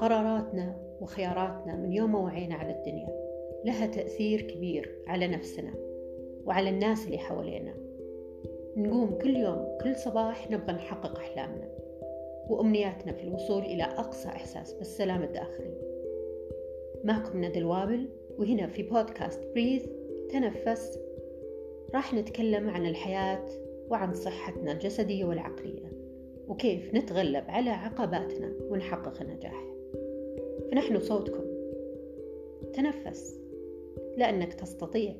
قراراتنا وخياراتنا من يوم ما وعينا على الدنيا لها تأثير كبير على نفسنا وعلى الناس اللي حوالينا. نقوم كل يوم كل صباح نبغى نحقق أحلامنا وأمنياتنا في الوصول إلى أقصى إحساس بالسلام الداخلي. معكم ندى الوابل وهنا في بودكاست بريث تنفس. راح نتكلم عن الحياة وعن صحتنا الجسدية والعقلية وكيف نتغلب على عقباتنا ونحقق النجاح فنحن صوتكم. تنفس. لأنك تستطيع.